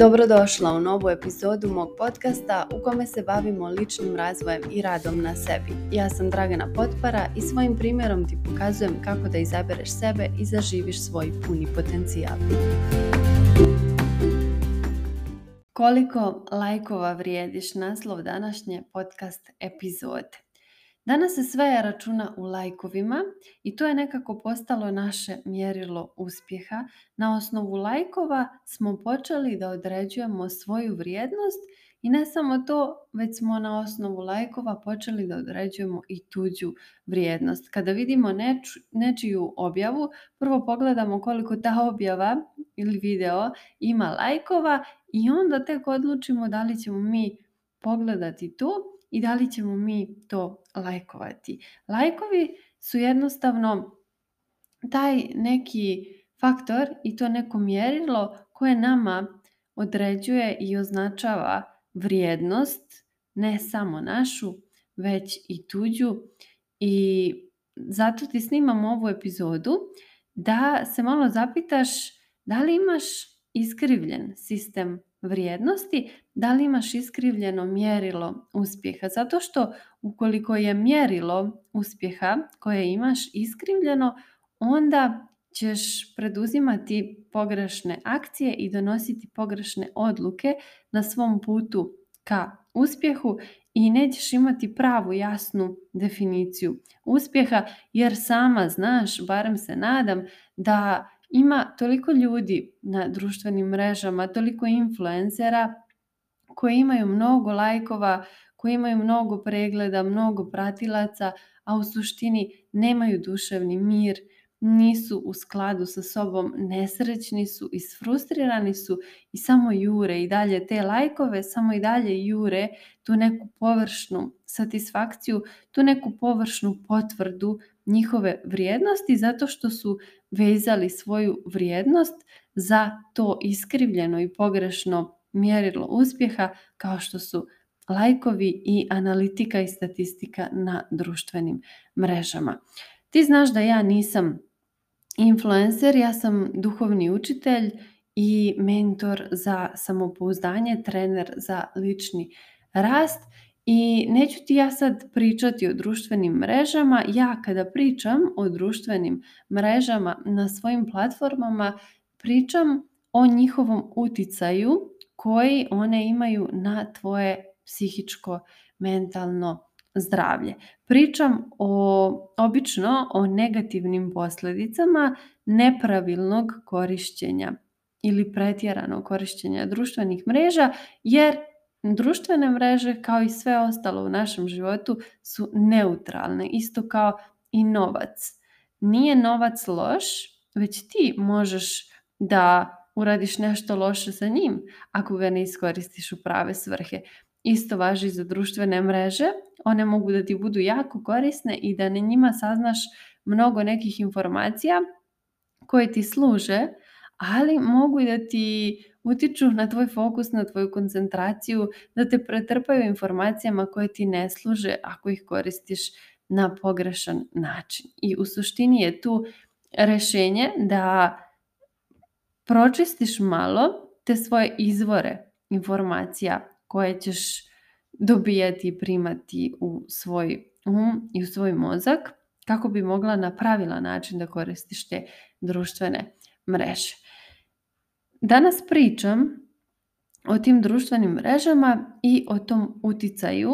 Dobrodošla u novu epizodu mog podcasta u kome se bavimo ličnim razvojem i radom na sebi. Ja sam Dragana Potpara i svojim primjerom ti pokazujem kako da izabereš sebe i zaživiš svoj puni potencijal. Koliko lajkova vrijediš naslov današnje podcast epizode? Danas se sve računa u lajkovima i to je nekako postalo naše mjerilo uspjeha. Na osnovu lajkova smo počeli da određujemo svoju vrijednost i ne samo to, već smo na osnovu lajkova počeli da određujemo i tuđu vrijednost. Kada vidimo nečiju objavu, prvo pogledamo koliko ta objava ili video ima lajkova i onda tek odlučimo da li ćemo mi pogledati tu i da li ćemo mi to lajkovati. Lajkovi su jednostavno taj neki faktor i to neko mjerilo koje nama određuje i označava vrijednost, ne samo našu, već i tuđu. I zato ti snimam ovu epizodu da se malo zapitaš da li imaš iskrivljen sistem vrijednosti, da li imaš iskrivljeno mjerilo uspjeha? Zato što ukoliko je mjerilo uspjeha koje imaš iskrivljeno, onda ćeš preduzimati pogrešne akcije i donositi pogrešne odluke na svom putu ka uspjehu i nećeš imati pravu jasnu definiciju uspjeha jer sama znaš, barem se nadam, da ima toliko ljudi na društvenim mrežama, toliko influencera koji imaju mnogo lajkova, koji imaju mnogo pregleda, mnogo pratilaca, a u suštini nemaju duševni mir, nisu u skladu sa sobom, nesrećni su, isfrustrirani su i samo jure i dalje te lajkove, samo i dalje jure tu neku površnu satisfakciju, tu neku površnu potvrdu njihove vrijednosti zato što su vezali svoju vrijednost za to iskrivljeno i pogrešno mjerilo uspjeha kao što su lajkovi i analitika i statistika na društvenim mrežama. Ti znaš da ja nisam influencer, ja sam duhovni učitelj i mentor za samopouzdanje, trener za lični rast i neću ti ja sad pričati o društvenim mrežama. Ja kada pričam o društvenim mrežama na svojim platformama, pričam o njihovom uticaju koji one imaju na tvoje psihičko, mentalno zdravlje. Pričam o obično o negativnim posljedicama nepravilnog korišćenja ili pretjeranog korišćenja društvenih mreža jer Društvene mreže kao i sve ostalo u našem životu su neutralne, isto kao i novac. Nije novac loš, već ti možeš da uradiš nešto loše sa njim ako ga ne iskoristiš u prave svrhe. Isto važi za društvene mreže, one mogu da ti budu jako korisne i da na njima saznaš mnogo nekih informacija koje ti služe, ali mogu i da ti utiču na tvoj fokus, na tvoju koncentraciju, da te pretrpaju informacijama koje ti ne služe ako ih koristiš na pogrešan način. I u suštini je tu rešenje da pročistiš malo te svoje izvore informacija koje ćeš dobijati i primati u svoj um i u svoj mozak kako bi mogla na pravilan način da koristiš te društvene mreže. Danas pričam o tim društvenim mrežama i o tom uticaju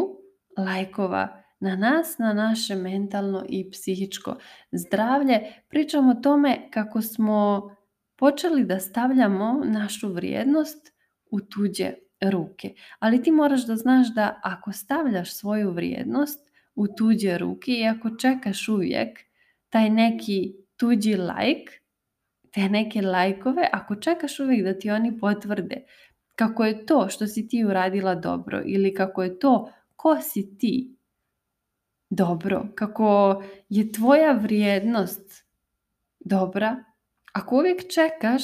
lajkova na nas, na naše mentalno i psihičko zdravlje. Pričam o tome kako smo počeli da stavljamo našu vrijednost u tuđe ruke. Ali ti moraš da znaš da ako stavljaš svoju vrijednost u tuđe ruke i ako čekaš uvijek taj neki tuđi like, te neke lajkove ako čekaš uvijek da ti oni potvrde kako je to što si ti uradila dobro ili kako je to ko si ti dobro, kako je tvoja vrijednost dobra, ako uvijek čekaš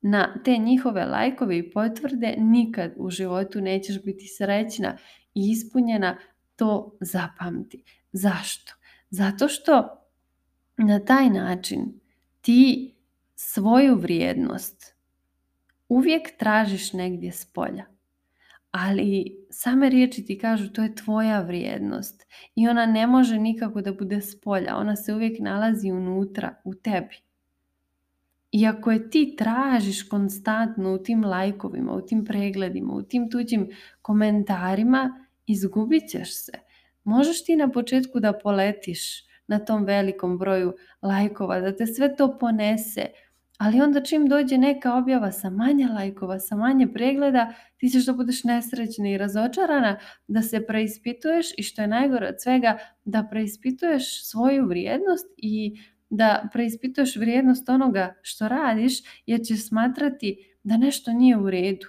na te njihove lajkove i potvrde, nikad u životu nećeš biti srećna i ispunjena, to zapamti. Zašto? Zato što na taj način ti svoju vrijednost uvijek tražiš negdje s polja. Ali same riječi ti kažu to je tvoja vrijednost i ona ne može nikako da bude s polja. Ona se uvijek nalazi unutra, u tebi. I ako je ti tražiš konstantno u tim lajkovima, u tim pregledima, u tim tuđim komentarima, izgubit ćeš se. Možeš ti na početku da poletiš na tom velikom broju lajkova, da te sve to ponese, ali onda čim dođe neka objava sa manje lajkova, sa manje pregleda, ti ćeš da budeš nesrećna i razočarana, da se preispituješ i što je najgore od svega, da preispituješ svoju vrijednost i da preispituješ vrijednost onoga što radiš jer ćeš smatrati da nešto nije u redu.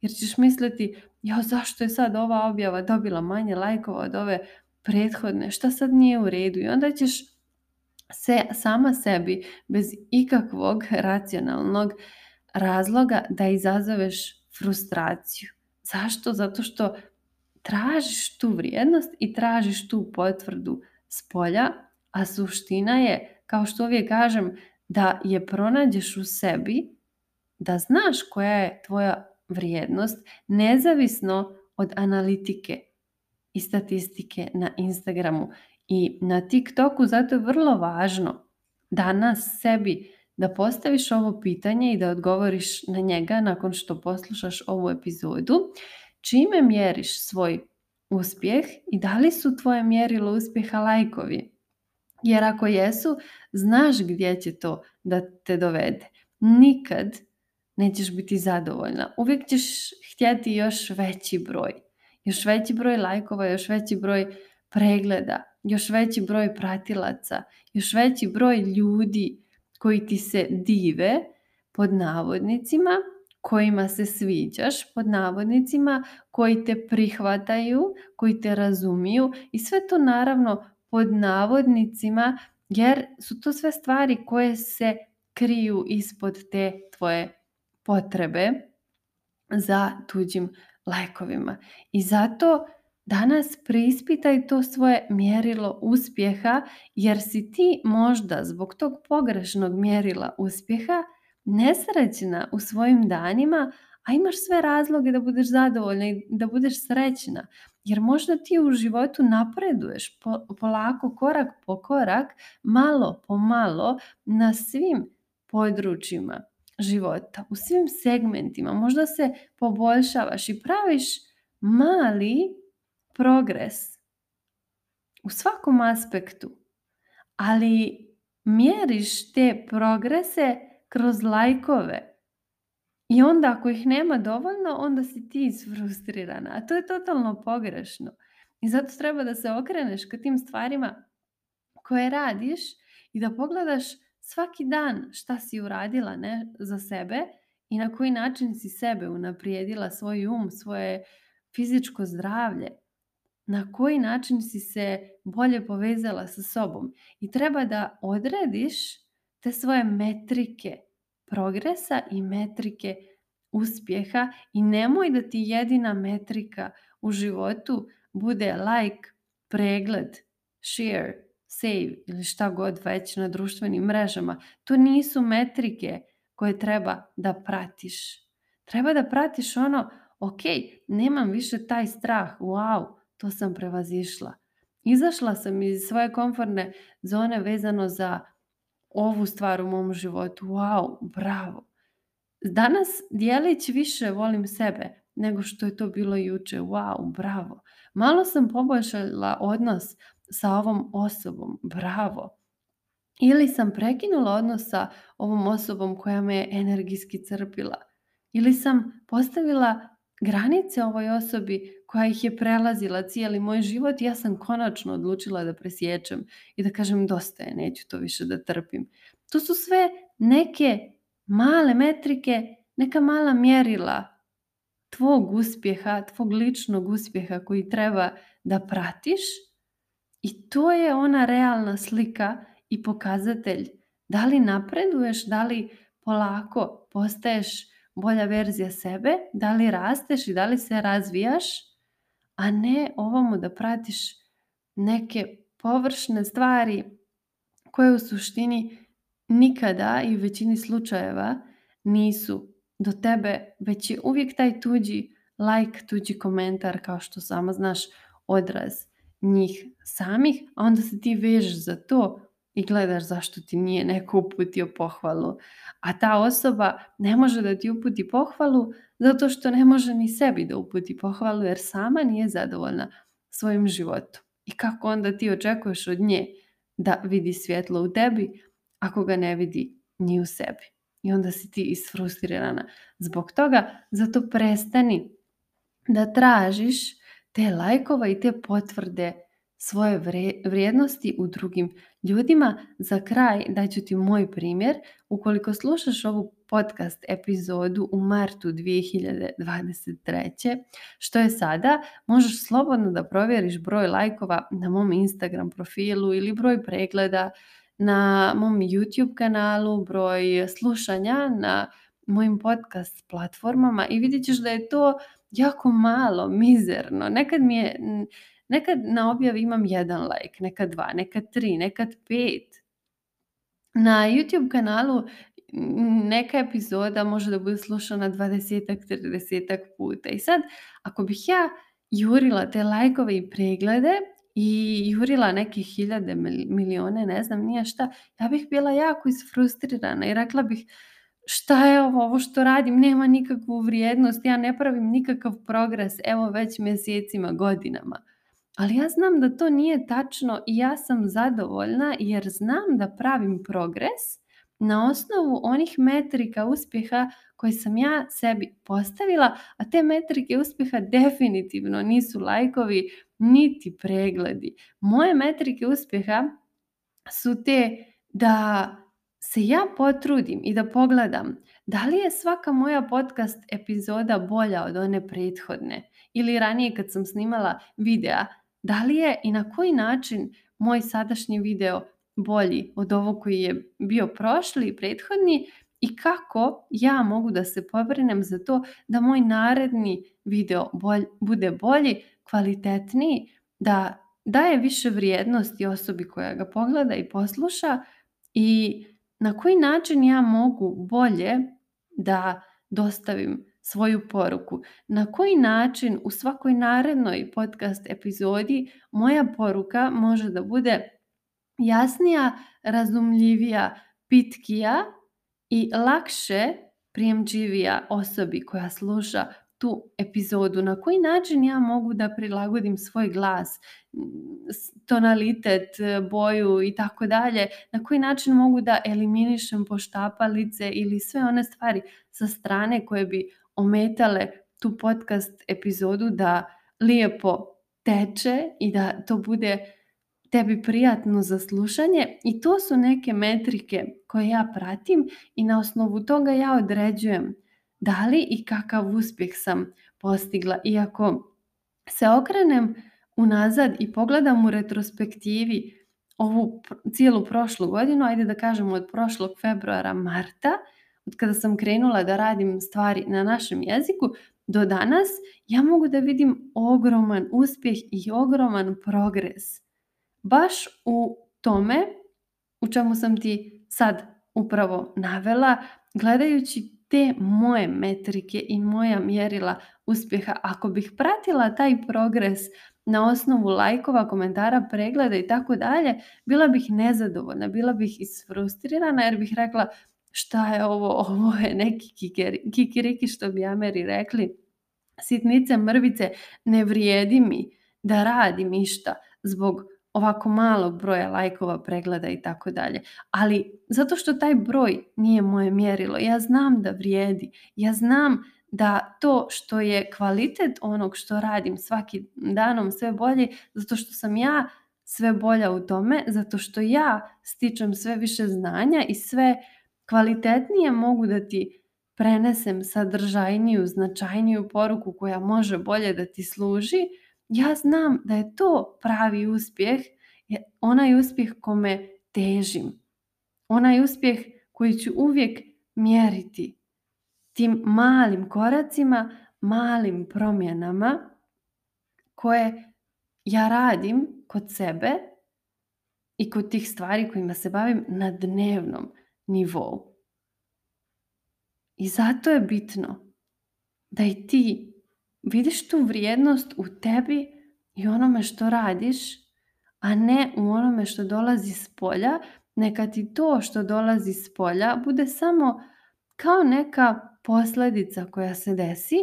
Jer ćeš misliti, ja zašto je sad ova objava dobila manje lajkova od ove prethodne, šta sad nije u redu i onda ćeš se sama sebi bez ikakvog racionalnog razloga da izazoveš frustraciju. Zašto? Zato što tražiš tu vrijednost i tražiš tu potvrdu s polja, a suština je, kao što uvijek kažem, da je pronađeš u sebi, da znaš koja je tvoja vrijednost, nezavisno od analitike i statistike na Instagramu i na TikToku zato je vrlo važno danas sebi da postaviš ovo pitanje i da odgovoriš na njega nakon što poslušaš ovu epizodu. Čime mjeriš svoj uspjeh i da li su tvoje mjerilo uspjeha lajkovi? Jer ako jesu, znaš gdje će to da te dovede. Nikad nećeš biti zadovoljna. Uvijek ćeš htjeti još veći broj. Još veći broj lajkova, još veći broj pregleda još veći broj pratilaca, još veći broj ljudi koji ti se dive pod navodnicima, kojima se sviđaš pod navodnicima, koji te prihvataju, koji te razumiju i sve to naravno pod navodnicima jer su to sve stvari koje se kriju ispod te tvoje potrebe za tuđim lajkovima. I zato Danas prispitaj to svoje mjerilo uspjeha jer si ti možda zbog tog pogrešnog mjerila uspjeha nesrećna u svojim danima, a imaš sve razloge da budeš zadovoljna i da budeš srećna. Jer možda ti u životu napreduješ polako, korak po korak, malo po malo na svim područjima života, u svim segmentima. Možda se poboljšavaš i praviš mali progres u svakom aspektu, ali mjeriš te progrese kroz lajkove. I onda ako ih nema dovoljno, onda si ti isfrustrirana. A to je totalno pogrešno. I zato treba da se okreneš ka tim stvarima koje radiš i da pogledaš svaki dan šta si uradila ne, za sebe i na koji način si sebe unaprijedila, svoj um, svoje fizičko zdravlje na koji način si se bolje povezala sa sobom i treba da odrediš te svoje metrike progresa i metrike uspjeha i nemoj da ti jedina metrika u životu bude like, pregled, share, save ili šta god već na društvenim mrežama. To nisu metrike koje treba da pratiš. Treba da pratiš ono, ok, nemam više taj strah, wow, to sam prevazišla. Izašla sam iz svoje komfortne zone vezano za ovu stvar u mom životu. Wow, bravo. Danas dijelić više volim sebe nego što je to bilo juče. Wow, bravo. Malo sam poboljšala odnos sa ovom osobom. Bravo. Ili sam prekinula odnos sa ovom osobom koja me je energijski crpila. Ili sam postavila granice ovoj osobi koja ih je prelazila cijeli moj život, ja sam konačno odlučila da presjećam i da kažem dosta je, neću to više da trpim. To su sve neke male metrike, neka mala mjerila tvog uspjeha, tvog ličnog uspjeha koji treba da pratiš i to je ona realna slika i pokazatelj da li napreduješ, da li polako postaješ bolja verzija sebe, da li rasteš i da li se razvijaš a ne ovomu da pratiš neke površne stvari koje u suštini nikada i u većini slučajeva nisu do tebe, već je uvijek taj tuđi like, tuđi komentar kao što sama znaš odraz njih samih, a onda se ti vežeš za to i gledaš zašto ti nije neko uputio pohvalu. A ta osoba ne može da ti uputi pohvalu zato što ne može ni sebi da uputi pohvalu jer sama nije zadovoljna svojim životom. I kako onda ti očekuješ od nje da vidi svjetlo u tebi ako ga ne vidi ni u sebi. I onda si ti isfrustrirana zbog toga, zato prestani da tražiš te lajkova i te potvrde svoje vrijednosti u drugim ljudima. Za kraj daću ti moj primjer. Ukoliko slušaš ovu podcast epizodu u martu 2023. Što je sada? Možeš slobodno da provjeriš broj lajkova na mom Instagram profilu ili broj pregleda na mom YouTube kanalu, broj slušanja na mojim podcast platformama i vidjet ćeš da je to jako malo, mizerno. Nekad mi je Nekad na objavi imam jedan like, nekad dva, nekad tri, nekad pet. Na YouTube kanalu neka epizoda može da bude slušana 20 30 puta. I sad, ako bih ja jurila te lajkove i preglede i jurila neke hiljade milijone, ne znam nije šta, ja bih bila jako isfrustrirana i rekla bih šta je ovo, ovo što radim, nema nikakvu vrijednost, ja ne pravim nikakav progres, evo već mjesecima, godinama. Ali ja znam da to nije tačno i ja sam zadovoljna jer znam da pravim progres na osnovu onih metrika uspjeha koje sam ja sebi postavila, a te metrike uspjeha definitivno nisu lajkovi niti pregledi. Moje metrike uspjeha su te da se ja potrudim i da pogledam da li je svaka moja podcast epizoda bolja od one prethodne ili ranije kad sam snimala videa da li je i na koji način moj sadašnji video bolji od ovog koji je bio prošli i prethodni i kako ja mogu da se pobrinem za to da moj naredni video bolj, bude bolji, kvalitetniji, da daje više vrijednosti osobi koja ga pogleda i posluša i na koji način ja mogu bolje da dostavim svoju poruku. Na koji način u svakoj narednoj podcast epizodi moja poruka može da bude jasnija, razumljivija, pitkija i lakše prijemčivija osobi koja sluša tu epizodu. Na koji način ja mogu da prilagodim svoj glas, tonalitet, boju i tako dalje. Na koji način mogu da eliminišem poštapalice ili sve one stvari sa strane koje bi ometale tu podcast epizodu da lijepo teče i da to bude tebi prijatno za slušanje i to su neke metrike koje ja pratim i na osnovu toga ja određujem da li i kakav uspjeh sam postigla. Iako se okrenem unazad i pogledam u retrospektivi ovu cijelu prošlu godinu, ajde da kažemo od prošlog februara, marta, od kada sam krenula da radim stvari na našem jeziku, do danas ja mogu da vidim ogroman uspjeh i ogroman progres. Baš u tome u čemu sam ti sad upravo navela, gledajući te moje metrike i moja mjerila uspjeha, ako bih pratila taj progres na osnovu lajkova, komentara, pregleda i tako dalje, bila bih nezadovoljna, bila bih isfrustrirana jer bih rekla šta je ovo, ovo je neki kikiriki što bi Ameri rekli, sitnice mrvice ne vrijedi mi da radim išta zbog ovako malog broja lajkova, pregleda i tako dalje. Ali zato što taj broj nije moje mjerilo, ja znam da vrijedi, ja znam da to što je kvalitet onog što radim svaki danom sve bolje, zato što sam ja sve bolja u tome, zato što ja stičem sve više znanja i sve kvalitetnije mogu da ti prenesem sadržajniju, značajniju poruku koja može bolje da ti služi, ja znam da je to pravi uspjeh, onaj uspjeh kome težim. Onaj uspjeh koji ću uvijek mjeriti tim malim koracima, malim promjenama koje ja radim kod sebe i kod tih stvari kojima se bavim na dnevnom nivou. I zato je bitno da i ti vidiš tu vrijednost u tebi i onome što radiš, a ne u onome što dolazi s polja. Neka ti to što dolazi s polja bude samo kao neka posljedica koja se desi,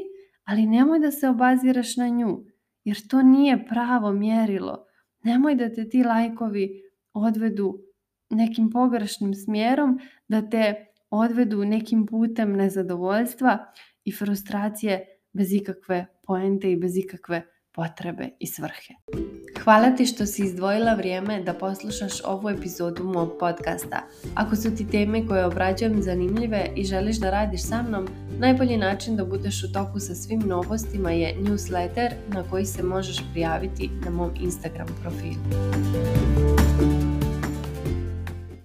ali nemoj da se obaziraš na nju, jer to nije pravo mjerilo. Nemoj da te ti lajkovi odvedu nekim pogrešnim smjerom da te odvedu nekim putem nezadovoljstva i frustracije bez ikakve poente i bez ikakve potrebe i svrhe. Hvala ti što si izdvojila vrijeme da poslušaš ovu epizodu mog podcasta. Ako su ti teme koje obrađujem zanimljive i želiš da radiš sa mnom, najbolji način da budeš u toku sa svim novostima je newsletter na koji se možeš prijaviti na mom Instagram profilu.